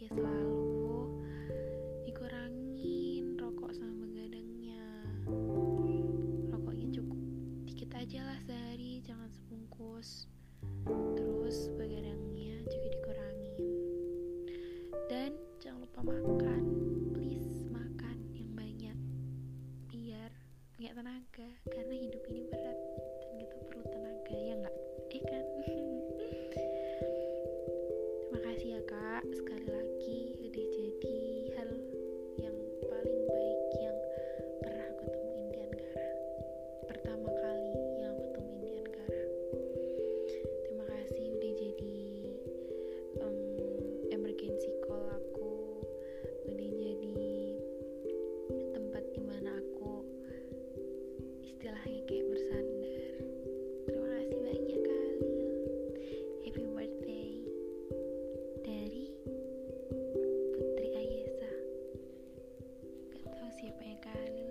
Bahagia selalu dikurangin rokok sama begadangnya rokoknya cukup dikit aja lah sehari jangan sebungkus. Terus begadangnya juga dikurangin. Dan jangan lupa makan tenaga karena hidup ini berat dan kita perlu tenaga ya nggak? Eh kan? Terima kasih ya kak sekali lagi udah jadi siapa yang kali